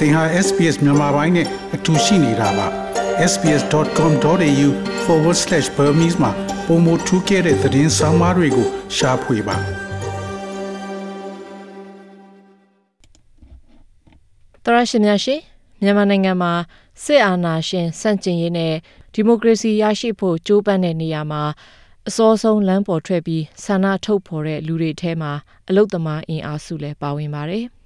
သင်ဟာ SPS မြန်မာပိုင်းနဲ့အတူရှိနေတာပါ sbs.com.au/burmese မှာပုံမထူးခဲ့တဲ့သတင်းစာမားတွေကို ရှားဖွေပါတရရှိမြရှိမြန်မာနိုင်ငံမှာစစ်အာဏာရှင်စန့်ကျင်ရေးနဲ့ဒီမိုကရေစီရရှိဖို့ကြိုးပမ်းတဲ့နေရာမှာအစောဆုံးလမ်းပေါ်ထွက်ပြီးဆန္ဒထုတ်ဖော်တဲ့လူတွေထဲမှာအလုတ်သမားအင်အားစုလည်းပါဝင်ပါတယ်။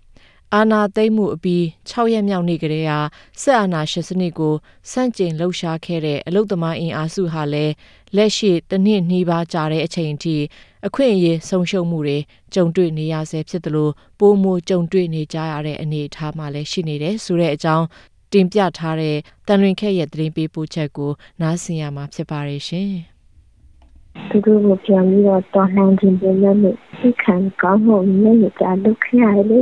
အာဏာသိမ်းမှုအပြီး6ရက်မြောက်နေ့ကလေးဟာစစ်အာဏာရှင်စနစ်ကိုစန့်ကျင်လှုပ်ရှားခဲ့တဲ့အလုတ်သမားအင်အားစုဟာလည်းလက်ရှိတစ်နှစ်နှီးပါကြာတဲ့အချိန်အထိအခွင့်အရေးဆုံးရှုံးမှုတွေကြုံတွေ့နေရဆဲဖြစ်သလိုပိုမိုကြုံတွေ့နေကြရတဲ့အနေအထားမှလည်းရှိနေတယ်ဆိုတဲ့အကြောင်းတင်ပြထားတဲ့တန်လွင်ခက်ရဲ့သတင်းပေးပို့ချက်ကိုနားဆင်ရမှာဖြစ်ပါတယ်ရှင်။သူတို့ကိုပြန်ပြီးတော့တော်လှန်ခြင်းပြလို့သိခံကောင်းမှုနဲ့ကြာလုပ်ခရလေ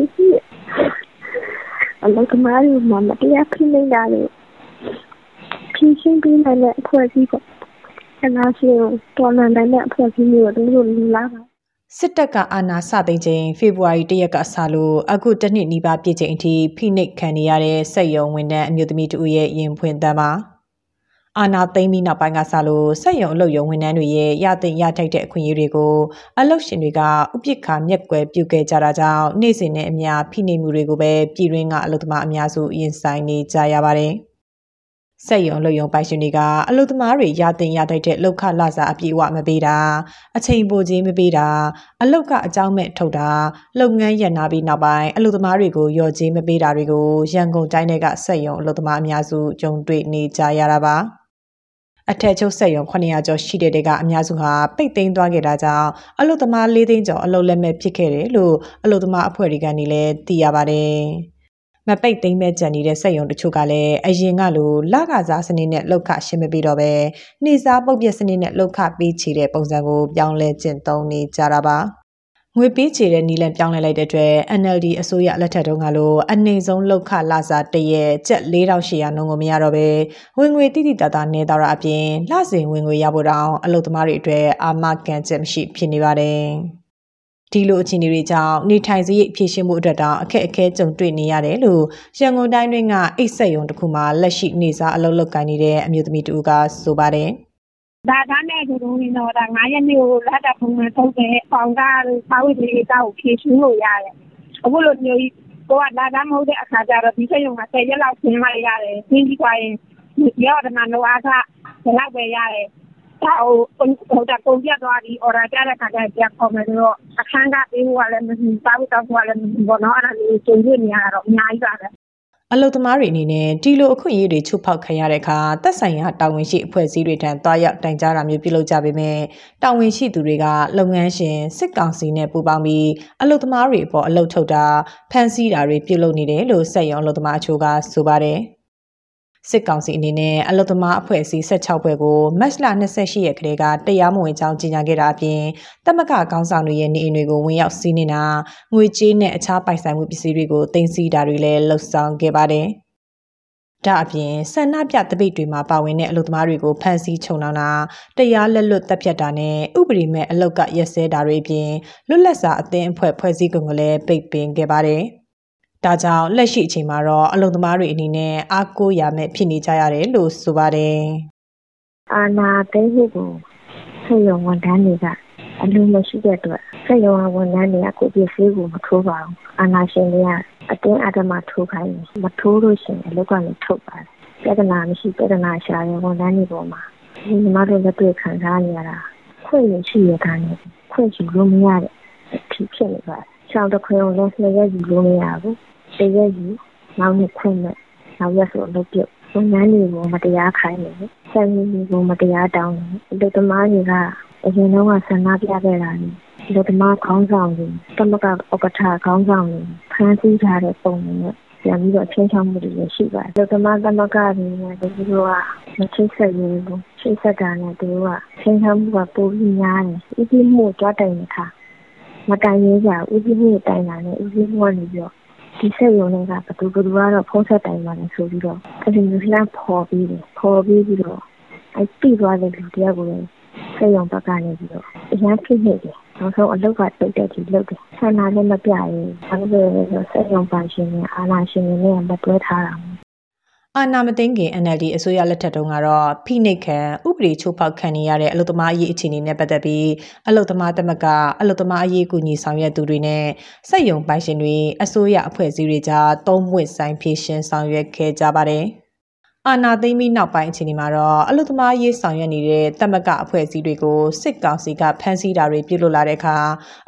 အလောကမာရီမမတရားဖိနေတာလေဖြင်းရှင်းပြီးနိုင်တဲ့အဖွဲ့အစည်းပေါ့အနာရှိတော်လှန်နိုင်တဲ့အဖွဲ့အစည်းမျိုးတို့လိုလာပါစစ်တပ်ကအာဏာစသိမ်းချိန်ဖေဖော်ဝါရီ၁ရက်ကစလို့အခုတစ်နှစ်နီးပါးပြည့်ချိန်အထိဖိနှိပ်ခံနေရတဲ့စက်ယုံဝန်ထမ်းအမျိုးသမီးတို့ရဲ့ရင်ဖွင့်တမ်းပါ အာနာသိမ့်ပြီးနောက်ပိုင်းကစလို့စက်ရုံအလုပ်ရုံဝန်ထမ်းတွေရဲ့ရသင့်ရထိုက်တဲ့အခွင့်အရေးတွေကိုအလုပ်ရှင်တွေကဥပက္ခမျက်ကွယ်ပြုခဲ့ကြတာကြောင့်နေ့စဉ်နဲ့အများဖိနှိပ်မှုတွေကိုပဲပြည်တွင်းကအလုပ်သမားအများစုရင်ဆိုင်နေကြရပါတယ်။စက်ရုံလုပ်ရုံပိုင်ရှင်တွေကအလုပ်သမားတွေရတင်ရထိုက်တဲ့လောက်ခလစာအပြည့်အဝမပေးတာအချိန်ပိုခြင်းမပေးတာအလုပ်ကအကြောင်းမဲ့ထုတ်တာလုပ်ငန်းရန်နာပြီးနောက်ပိုင်းအလုပ်သမားတွေကိုရော်ခြင်းမပေးတာတွေကိုရန်ကုန်တိုင်းကစက်ရုံအလုပ်သမားအများစုကြုံတွေ့နေကြရတာပါ။ အထက်ချုပ်ဆက်ရုံ900ကျော်ရှိတဲ့တဲကအများစုဟာပိတ်သိမ်းသွားခဲ့တာကြောင့်အလုသမား၄သိန်းကျော်အလုလက်မဲ့ဖြစ်ခဲ့တယ်လို့အလုသမားအဖွဲ့တွေကနေလည်းသိရပါတယ်။မပိတ်သိမ်းမဲ့ကြံနေတဲ့စက်ရုံတချို့ကလည်းအရင်ကလိုလကစားစနစ်နဲ့လောက်ခရှင်းမပြီးတော့ပဲနှိစားပုတ်ပြစနစ်နဲ့လောက်ခပေးချေတဲ့ပုံစံကိုပြောင်းလဲကျင့်သုံးနေကြတာပါ။ ငွေပေးချေတဲ့နီလန်ပြောင်းလဲလိုက်တဲ့အတွက် NLD အစိုးရလက်ထက်တုန်းကလိုအနေဆုံးလောက်ခလာစားတရက်ကျပ်4800နှုန်းကိုမရတော့ပဲဝင်ငွေတိတိတသားနေတော့တာအပြင်လစဉ်ဝင်ငွေရဖို့တောင်အလုပ်သမားတွေအတွက်အာမခံချက်မရှိဖြစ်နေပါတယ်ဒီလိုအခြေအနေတွေကြောင့်နေထိုင်စရိတ်ဖြည့်ရှင်းမှုအတွက်တောင်အခက်အခဲကြုံတွေ့နေရတယ်လို့ရန်ကုန်တိုင်းတွင်းကအိတ်ဆက်ယုံတစ်ခုမှာလက်ရှိနေစားအလုပ်လုပ်ကိုင်နေတဲ့အမျိုးသမီးတူကဆိုပါတယ်။ ဒါကနဲ့သူတို့နေတော့ဒါ9ရက်နေ့ကိုလက်တာပုံမှန်ထုတ်တဲ့ပေါင်ကစာဝတ်လေးတောက်ဖြည့်ရှင်းလို့ရတယ်အခုလိုမျိုးကိုကလာတာမဟုတ်တဲ့အခါကျတော့ဒီစိတ်ရုံက10ရက်လောက်ဆင်းလိုက်ရတယ်ဆင်းပြီးသွားရင်ရောဒနာလောအားကဘယ်လောက်ပဲရတယ်ဒါဟိုဟိုတာပုံပြသွားပြီး order ကြတဲ့ခါကျပြန်ခေါ်မယ်ဆိုတော့အခန်းကပေးဖို့ကလည်းမရှိပါဘူးတောက်ဖို့ကလည်းမရှိဘောနော်အဲ့ဒါလေးကျုံရနေရတော့အများကြီးပါပဲ အလုသမားတွေအနေနဲ့ဒီလိုအခွင့်အရေးတွေချုပ်ဖောက်ခံရတဲ့အခါသက်ဆိုင်ရာတာဝန်ရှိအဖွဲ့အစည်းတွေထံသွားရောက်တိုင်ကြားတာမျိုးပြုလုပ်ကြပေမဲ့တာဝန်ရှိသူတွေကလုပ်ငန်းရှင်စစ်ကောင်စီနဲ့ပူးပေါင်းပြီးအလုသမားတွေအပေါ်အလုထုတ်တာဖမ်းဆီးတာတွေပြုလုပ်နေတယ်လို့စက်ရုံအလုသမားအချို့ကဆိုပါတယ်။ စစ်ကောင်စီအနေနဲ့အလုသမားအဖွဲ့အစည်း16ဖွဲ့ကိုမတ်လ28ရက်ကလေးကတရားမဝင်ကြောင်းကြေညာခဲ့တာအပြင်တမကခေါင်းဆောင်တွေရဲ့နေအိမ်တွေကိုဝင်ရောက်စီးနေတာငွေကြေးနဲ့အခြားပိုင်ဆိုင်မှုပစ္စည်းတွေကိုတင်စီတာတွေလည်းလှုပ်ဆောင်ခဲ့ပါတယ်။ဒါအပြင်ဆန္ဒပြတပိတ်တွေမှာပါဝင်တဲ့အလုပ်သမားတွေကိုဖမ်းဆီးချုပ်နှောင်တာတရားလက်လွတ်တပ်ဖြတ်တာနဲ့ဥပဒေမဲ့အလုတ်ကရက်စဲတာတွေအပြင်လွတ်လပ်စွာအသင်းအဖွဲ့ဖွဲ့စည်းကုန်ကလည်းပိတ်ပင်ခဲ့ပါတယ်။ ဒါကြောင့်လက်ရှိအချိန်မှာတော့အလုံသမားတွေအနေနဲ့အားကိုးရမယ်ဖြစ်နေကြရတယ်လို့ဆိုပါတယ်။အာနာသိမှုကိုဆေးရုံဝန်ထမ်းတွေကအလုံးမရှိတဲ့အတွက်ဆေးရုံဝန်ထမ်းတွေကကိုပြည့်စည်ကိုမထိုးပါဘူး။အာနာရှင်တွေကအတင်းအဓမ္မထိုးခိုင်းတယ်။မထိုးလို့ရှိရင်အလုပ်ကနေထုတ်ပါတယ်။ပြဿနာမရှိပြဿနာရှာရင်ဝန်ထမ်းတွေပေါ်မှာဒီမှာတော့လက်တွေ့ခံစားနေရတာခွင့်ရရှိရတာနဲ့ခွင့်ယူလို့မရတဲ့အဖြစ်ဖြစ်နေပါတယ်။ရှောင်းတစ်ခွင့်လုံးလည်းလက်ယူလို့မရဘူး။ တရက်ယူနောက်နှစ်ခွင့်နဲ့နောက်ရက်ဆိုအလုပ်ပြုတ်ဝန်ထမ်းတွေကိုမတရားခိုင်းတယ်ဆယ်မီတွေကိုမတရားတောင်းတယ်အလုပ်သမားတွေကအရင်တော့ဆန္ဒပြခဲ့တာလေအလုပ်သမားခေါင်းဆောင်တွေတမကဥက္ကဋ္ဌခေါင်းဆောင်တွေဖမ်းဆီးထားတဲ့ပုံတွေနဲ့ပြန်ပြီးတော့ချင်းချောင်းမှုတွေရှိပါတယ်။ဒီကမ္ဘာသမဂ္ဂတွေနဲ့ဒီလိုကမချိတ်ဆက်ရဘူး။ချိတ်ဆက်တာနဲ့သူကချင်းချောင်းမှုကပိုပြီးများတယ်။ဥပဒေမှုကြွတိုင်နေတာမတိုင်ရကြဥပဒေမှုတိုင်တာနဲ့ဥပဒေမှုကနေပြီးတော့ ဒီစက်ရုံတွေကဘသူဘသူကတော့ဖုံးဆက်တိုင်ပါတယ်ဆိုပြီးတော့အဲ့ဒီမျိုးလှမ်းဖော်ပြီးတယ်ဖော်ပြီးပြီးတော့အဲ့ပြီးသွားတဲ့လူတယောက်ကိုစက်ရုံဘက်ကနေပြီးတော့အရန်ဖြစ်နေတယ်နောက်ဆုံးအလုပ်ကတုတ်တက်ကြီးလုပ်တယ်ဆန္ဒလည်းမပြရင်ဘာလို့လဲဆိုတော့စက်ရုံပိုင်ရှင်နဲ့အာဏာရှင်တွေနဲ့မတွဲထားတာ အာနာမသိန်းခင် NLD အစိုးရလက်ထက်တုန်းကတော့ ဖိနှိပ်ခံ ဥပဒေချိုးဖောက်ခံနေရတဲ့ အလုသမားအရေး အခြေအနေနဲ့ ပတ်သက်ပြီး အလုသမားတမကအလုသမားအရေး ကူညီဆောင်ရွက်သူတွေနဲ့ စက်ယုံပိုင်ရှင်တွေ အစိုးရအဖွဲ့အစည်းတွေကြား သုံးပွင့်ဆိုင် ဖြည့်ရှင်ဆောင်ရွက်ခဲ့ကြပါတယ်။အာနာသိမ့်ပြီးနောက်ပိုင်း အခြေအနေမှာတော့ အလုသမားရေး ဆောင်ရွက်နေတဲ့တမကအဖွဲ့အစည်းတွေကို စစ်ကောင်စီက ဖမ်းဆီးတာတွေ ပြုလုပ်လာတဲ့အခါ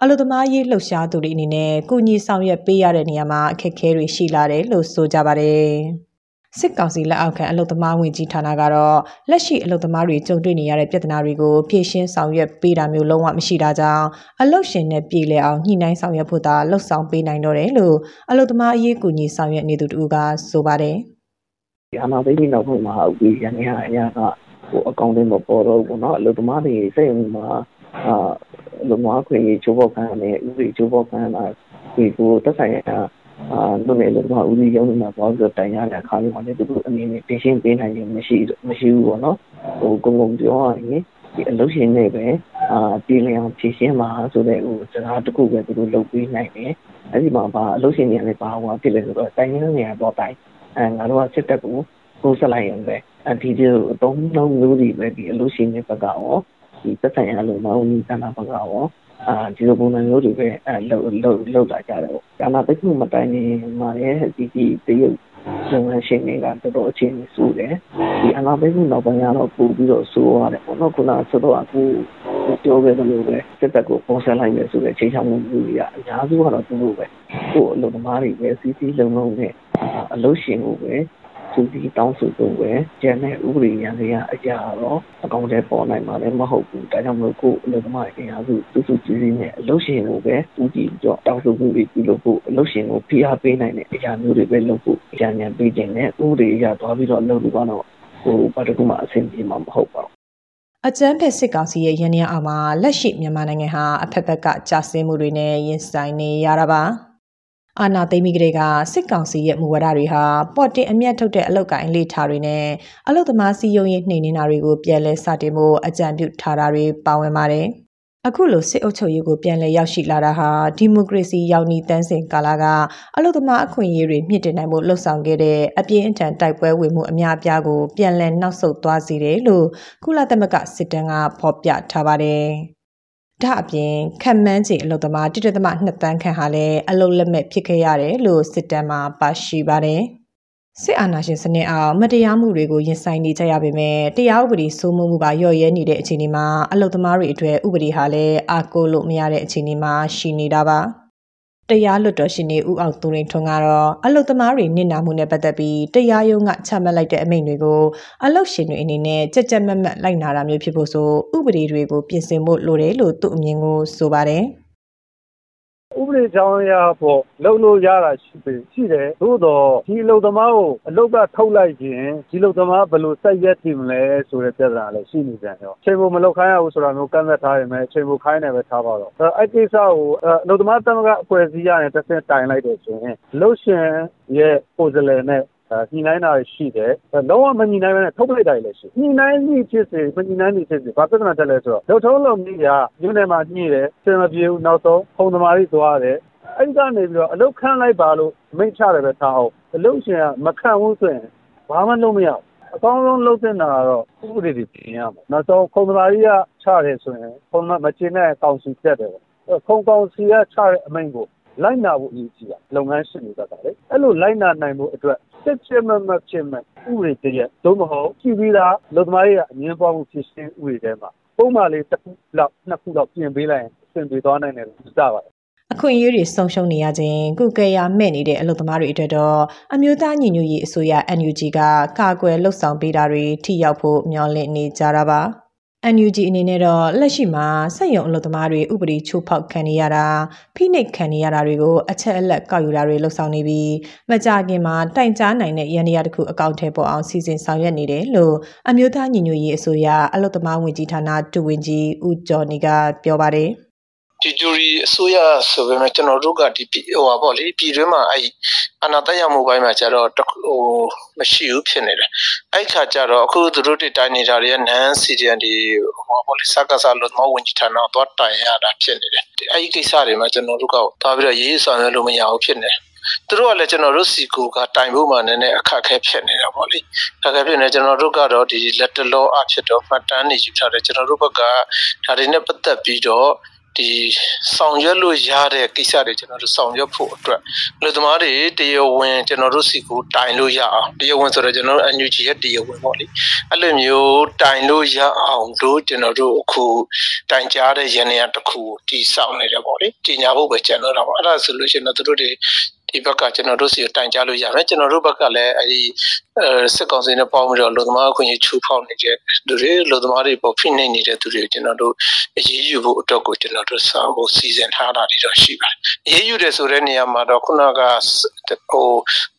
အလုသမားရေး လှုပ်ရှားသူတွေအနေနဲ့ကုညီဆောင်ရွက်ပေးရတဲ့နေရာမှာ အခက်အခဲတွေ ရှိလာတယ်လို့ ဆိုကြပါတယ်။ စစ်ကောင်စီလက်အောက်ခံအလုသမားဝင်ကြီးဌာနကတော့လက်ရှိအလုသမားတွေကြုံတွေ့နေရတဲ့ပြဿနာတွေကိုဖြေရှင်းဆောင်ရွက်ပေးတာမျိုးလုံးဝမရှိတာကြောင့်အလုရှင်နဲ့ပြည်လဲအောင်ညှိနှိုင်းဆောင်ရွက်ဖို့သာလှုပ်ဆောင်ပေးနိုင်တော့တယ်လို့အလုသမားအရေးကူညီဆောင်ရွက်နေသူတူကဆိုပါတယ် ဒီအနာသိပြီးနောက်ပိုင်းမှာဥပဒေရန်ရအရာကဟိုအကောင့်တွေမပေါ်တော့ဘူးเนาะအလုပ်သမားတွေစိတ်ဝင်မှာအာအလုပ်သမားခွင့်ရေးချိုးဖောက်ခံရတဲ့ဥပဒေချိုးဖောက်ခံရတာဒီကိုသက်ဆိုင်ရာ အာလူနေလို့မှာဦးစီးရုံးမှာပေါ့ဆိုတိုင်ရတဲ့အခါမျိုးမှာလည်းသူတို့အနေနဲ့တင်ရှင်းပေးနိုင်ခြင်းမရှိမရှိဘူးပေါ့နော်ဟိုကုံကုံပြောရရင်ဒီအလုပ်ရှင်တွေပဲအာပြည်လျအောင်ဖြည့်ရှင်းမှာဆိုတဲ့ဟိုစကားတစ်ခုပဲသူတို့လုပ်ပေးနိုင်တယ်အဲ့ဒီမှာဘာအလုပ်ရှင်တွေလည်းဘာဟိုဖြစ်လဲဆိုတော့တိုင်ရင်းနေရတော့တိုင်အဲငါတို့ကစစ်တပ်ကိုကိုးဆက်လိုက်ရင်ပဲအဒီဒီအတုံးလုံးမျိုးတွေပဲဒီအလို့ရှိနေဘက်ကရောဒီသက်ဆိုင်ရာလို့မဟုတ်ဘူးတဏ္ဍဘက်ကရော အာဒီလိုပုံစံမျိုးတွေပဲအဲလှုပ်လှုပ်လှုပ်လာကြတယ်ပေါ့။ဒါမှသိမှုမတိုင်နေမှာရဲ့ဒီဒီတရုတ်လုပ်ငန်းရှင်တွေကတော်တော်အခြေအနေဆိုးတယ်။ဒီအနာသိမှုနောက်ပိုင်းကတော့ပို့ပြီးတော့ဆိုးရတယ်ပေါ့နော်။ခုနကဆိုတော့အခုပြောခဲ့တယ်လို့ပဲစစ်တပ်ကိုပုံစံလိုက်မယ်ဆိုတဲ့ချိန်ချောင်းမှုတွေကအများစုကတော့သူတို့ပဲ။ကို့အလုပ်သမားတွေပဲစီစီလုံးလုံးနဲ့အလုပ်ရှင်ကိုပဲ သူဒီတောင်းဆိုဖို့ပဲကျန်တဲ့ဥပဒေရန်တွေကအရာတော့အကောင့်ထဲပေါ်နိုင်မှာလည်းမဟုတ်ဘူးဒါကြောင့်မလို့ကိုယ်အလုပ်သမားအင်အားစုစုစုစည်းစည်းနဲ့အလုပ်ရှင်ကိုပဲဦးတည်ပြီးတော့တောင်းဆိုမှုတွေပြုလုပ်ဖို့အလုပ်ရှင်ကိုဖိအားပေးနိုင်တဲ့အရာမျိုးတွေပဲလုပ်ဖို့ကြံဉာဏ်ပေးခြင်းနဲ့ဥပဒေအရာသွားပြီးတော့လုပ်လို့ကတော့ဟိုဘာတကူမှအဆင်ပြေမှာမဟုတ်ပါဘူးအကြမ်းဖက်စစ်ကောင်စီရဲ့ရန်ရအောင်မှာလက်ရှိမြန်မာနိုင်ငံဟာအဖက်ဖက်ကကြာဆင်းမှုတွေနဲ့ရင်ဆိုင်နေရတာပါ အာနာသိမ့်မိကလေးကစစ်ကောင်စီရဲ့မူဝါဒတွေဟာပေါ်တင်အမျက်ထုတ်တဲ့အလောက်ကိုင်းလေထားတွေနဲ့အလုသမားစီယုံရေးနှိမ်နေတာတွေကိုပြန်လဲစတင်ဖို့အကြံပြုထားတာတွေပါဝင်ပါတယ်အခုလိုစစ်အုပ်ချုပ်ရေးကိုပြန်လည်ရောက်ရှိလာတာဟာဒီမိုကရေစီရောက်နီတန်းစင်ကာလာကအလုသမားအခွင့်အရေးတွေမြင့်တင်နိုင်မှုလှုံ့ဆော်ခဲ့တဲ့အပြင်းအထန်တိုက်ပွဲဝင်မှုအများအပြားကိုပြန်လည်နှောက်ဆုတ်သွားစေတယ်လို့ကုလသမဂ္ဂစစ်တမ်းကဖော်ပြထားပါတယ်။ ဒါအပြင်ခံမှန်းချေအလုသမားတိတသမ2တန်းခန့်ဟာလည်းအလုလက်မဲ့ဖြစ်ခဲ့ရတယ်လို့စစ်တမ်းမှာပါရှိပါတယ်။စစ်အာဏာရှင်စနစ်အောင်မတရားမှုတွေကိုရင်ဆိုင်နေကြရပေမဲ့တရားဥပဒေစိုးမိုးမှုပါလျော့ရဲနေတဲ့အခြေအနေမှာအလုသမားတွေအတွက်ဥပဒေဟာလည်းအားကိုးလို့မရတဲ့အခြေအနေမှာရှိနေတာပါ တရားလွတ်တော်ရှင်နေဦးအောင်သူရင်ထွန်းကတော့အလုသမားတွေနစ်နာမှုနဲ့ပတ်သက်ပြီးတရားရုံးကချမှတ်လိုက်တဲ့အမိန့်တွေကိုအလုရှင်တွေအနေနဲ့ကြက်ကြက်မက်မက်လိုက်နာတာမျိုးဖြစ်ဖို့ဆိုဥပဒေတွေကိုပြင်ဆင်ဖို့လိုတယ်လို့သူ့အမြင်ကိုဆိုပါတယ် ဥပဒေကြောင်းအရာပေါ့လုံလို့ရတာရှိပြီရှိတယ်သို့တော့ဒီအလုပ်သမားကိုအလုပ်ကထုတ်လိုက်ရင်ဒီအလုပ်သမားဘယ်လိုစိုက်ရက်တည်မလဲဆိုတဲ့ပြဿနာလည်းရှိနေကြတယ်ချိန်ဖို့မလုပ်ခိုင်းရဘူးဆိုတာမျိုးကန့်သက်ထားရင်ပဲချိန်ဖို့ခိုင်းတယ်ပဲထားပါတော့အဲအဲ့ကိစ္စကိုအလုပ်သမားသမဂ္ဂအဖွဲ့အစည်းရတယ်တစ်ဆင့်တိုင်လိုက်တယ်ဆိုရင်အလုပ်ရှင်ရဲ့ကိုယ်စားလှယ်နဲ့အဲ ညှိနှိုင်းတာရှိတယ်။လုံးဝမညှိနှိုင်းဘဲနဲ့ထုတ်ပလိုက်တာလည်းရှိ။ညှိနှိုင်းမှုဖြစ်စေမညှိနှိုင်းမှုဖြစ်စေဘာပြဿနာတက်လဲဆိုတော့လုံထုံးလုံနည်းကညနေမှာညှိတယ်စင်မပြေဘူးနောက်ဆုံးခုံသမားတွေသွားတယ်။အဲ့ဒီကနေပြီးတော့အလုတ်ခန့်လိုက်ပါလို့မိန့်ချတယ်ပဲထားအောင်အလုတ်ရှင်ကမခံဘူးဆိုရင်ဘာမှလုပ်မရဘူး။အကောင်းဆုံးလုပ်တဲ့နာကတော့ဥပဒေတွေပြင်ရမှာ။နောက်ဆုံးခုံသမားကြီးကချတယ်ဆိုရင်ခုံမမကျင်တဲ့ကောင်စီတက်တယ်ပေါ့။ခုံကောင်စီကချတဲ့အမိန့်ကိုလိုက်နာဖို့အရေးကြီးတာလုပ်ငန်းရှင်တွေကလေအဲ့လိုလိုက်နာနိုင်ဖို့အတွက် စစ်စစ်မမဖြစ်မဲ့ဥပဒေတရက်သို့မဟုတ်ကြည့်ပြီးသားလူသမားတွေကအငင်းပွားမှုဖြစ်ရှင်းဥပဒေထဲမှာပုံမှန်လေးတစ်ခုလောက်နှစ်ခုလောက်ပြင်ပေးလိုက်ရင်အဆင်ပြေသွားနိုင်တယ်လို့စပါတယ်အခွင့်အရေးတွေဆုံးရှုံးနေရခြင်းကုကယ်ယာမဲ့နေတဲ့အလုပ်သမားတွေအတွက်တော့အမျိုးသားညီညွတ်ရေးအစိုးရ NUG ကကာကွယ်လှုပ်ဆောင်ပေးတာတွေထိရောက်ဖို့မျှော်လင့်နေကြတာပါ NUG အနေနဲ့တော့လက်ရှိမှာစက်ရုံအလုပ်သမားတွေဥပဒေချိုးဖောက်ခံနေရတာဖိနှိပ်ခံနေရတာတွေကိုအချက်အလက်ကောက်ယူတာတွေလှုပ်ဆောင်နေပြီးမကြခင်မှာတိုင်ကြားနိုင်တဲ့ရန်ရာတစ်ခုအကောင့်ထဲပေါ်အောင်စီစဉ်ဆောင်ရွက်နေတယ်လို့အမျိုးသားညီညွတ်ရေးအစိုးရအလုပ်သမားဝန်ကြီးဌာနတူဝင်ကြီးဦးကျော်နေကပြောပါတယ် ဒီဂျူရီအစိုးရဆိုပေမဲ့ကျွန်တော်တို့ကဒီပြည်ဟိုပါပေါ့လေပြည်တွင်းမှာအဲ့အာဏာတက်ရောက်မှုပိုင်းမှာကျတော့တစ်ခုဟိုမရှိဘူးဖြစ်နေတယ်အဲ့ခါကျတော့အခုသူတို့တွေတိုင်နေတာတွေကနန်းစီဒီအန်ဒီဟောပေါ်လီစကားစားလို့မဝင်ချင်တော့တော့တိုင်ရတာဖြစ်နေတယ်အဲ့ဒီကိစ္စတွေမှာကျွန်တော်တို့ကသွားပြီးတော့ရေးဆောင်ရွက်လို့မရဘူးဖြစ်နေတယ်သူတို့ကလည်းကျွန်တော်တို့စီကူကတိုင်ဖို့မှလည်းနည်းနည်းအခက်အခဲဖြစ်နေတာပေါ့လေအခက်အခဲဖြစ်နေကျွန်တော်တို့ကတော့ဒီလက်တလောအဖြစ်တော့မှတ်တမ်းနေယူထားတယ်ကျွန်တော်တို့ဘက်ကဒါတွေနဲ့ပတ်သက်ပြီးတော့ ဒီဆောင်ရွက်လို့ရတဲ့ကိစ္စတွေကျွန်တော်တို့ဆောင်ရွက်ဖို့အတွက်လူသမားတွေတရားဝင်ကျွန်တော်တို့စီကိုတိုင်လို့ရအောင်တရားဝင်ဆိုတော့ကျွန်တော်တို့ NUG ရဲ့တရားဝင်ပေါ့လေအဲ့လိုမျိုးတိုင်လို့ရအောင်လို့ကျွန်တော်တို့အခုတိုင်ကြားတဲ့ရန်နေရာတစ်ခုကိုတီးဆောင်နေတယ်ပေါ့လေကြီးညာဖို့ပဲကျွန်တော်တို့ပါအဲ့ဒါဆိုလို့ရှိရင်တော့သူတို့တွေဒီဘက်ကကျွန်တော်တို့စီကိုတိုင်ကြားလို့ရမယ်ကျွန်တော်တို့ဘက်ကလည်းအဲဒီအဲ စစ်ကောင်စီနဲ့ပေါင်းပြီးတော့လူသမားအခွင့်အရေးချူဖောက်နေတဲ့လူတွေလူသမားတွေပေါ်ဖိနှိပ်နေတဲ့သူတွေကိုကျွန်တော်တို့အရေးယူဖို့အတွက်ကိုကျွန်တော်တို့စာဖို့စီစဉ်ထားတာတွေတော့ရှိပါတယ်အရေးယူတယ်ဆိုတဲ့နေရာမှာတော့ခုနကဟို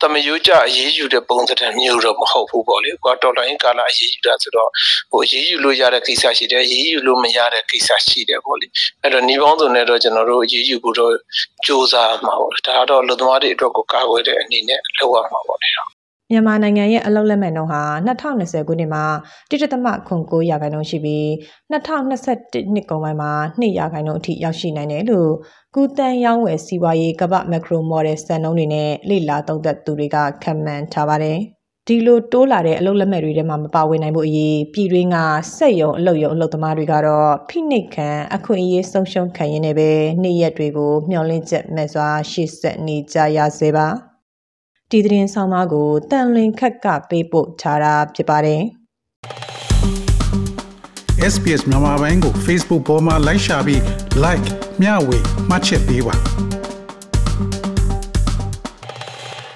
တမယိုးကြအရေးယူတဲ့ပုံစံမျိုးတော့မဟုတ်ဘူးပေါ့လေကွာတော်လိုင်းကာလအရေးယူတာဆိုတော့ဟိုအရေးယူလို့ရတဲ့ကိစ္စရှိတယ်အရေးယူလို့မရတဲ့ကိစ္စရှိတယ်ပေါ့လေအဲ့တော့ညီပေါင်းစုံနဲ့တော့ကျွန်တော်တို့အရေးယူဖို့တော့စူးစမ်းမှာပေါ့လေဒါကတော့လူသမားတွေအတွက်ကိုကာကွယ်တဲ့အနေနဲ့လုပ်ရမှာပေါ့လေ မြန်မာနိုင်ငံရဲ့အလုပ်လက်မဲ့နှုန်းဟာ2020ခုနှစ်မှာ1.9ရာခိုင်နှုန်းရှိပြီး2021နှစ်ကုန်ပိုင်းမှာ2ရာခိုင်နှုန်းအထိရောက်ရှိနိုင်တယ်လို့ကုတန်ရောင်းဝယ်စီးပွားရေးကမ္ဘာမက်ခရိုမော်ဒယ်စံနှုန်းတွေနဲ့လေ့လာသုံးသပ်သူတွေကခန့်မှန်းထားပါတယ်။ဒီလိုတိုးလာတဲ့အလုပ်လက်မဲ့တွေထဲမှာမပါဝင်နိုင်ဖို့အရေးပြည်တွင်းကစက်ရုံအလုပ်ရုံအလုပ်သမားတွေကတော့ဖိနှိပ်ခံအခွင့်အရေးဆုံးရှုံးခံရင်းနဲ့ပဲနေ့ရက်တွေကိုမျှော်လင့်ချက်မဲ့စွာရှေ့ဆက်နေကြရစေပါ။ ဒီသတင်းဆောင်မကိုတန်လွင်ခက်ကပေးပို့ထားတာဖြစ်ပါတယ် SPS မြန်မာပိုင်းကို Facebook ပေါ်မှာ like ရှာပြီး like မျှဝေမှတ်ချက်ပေးပါ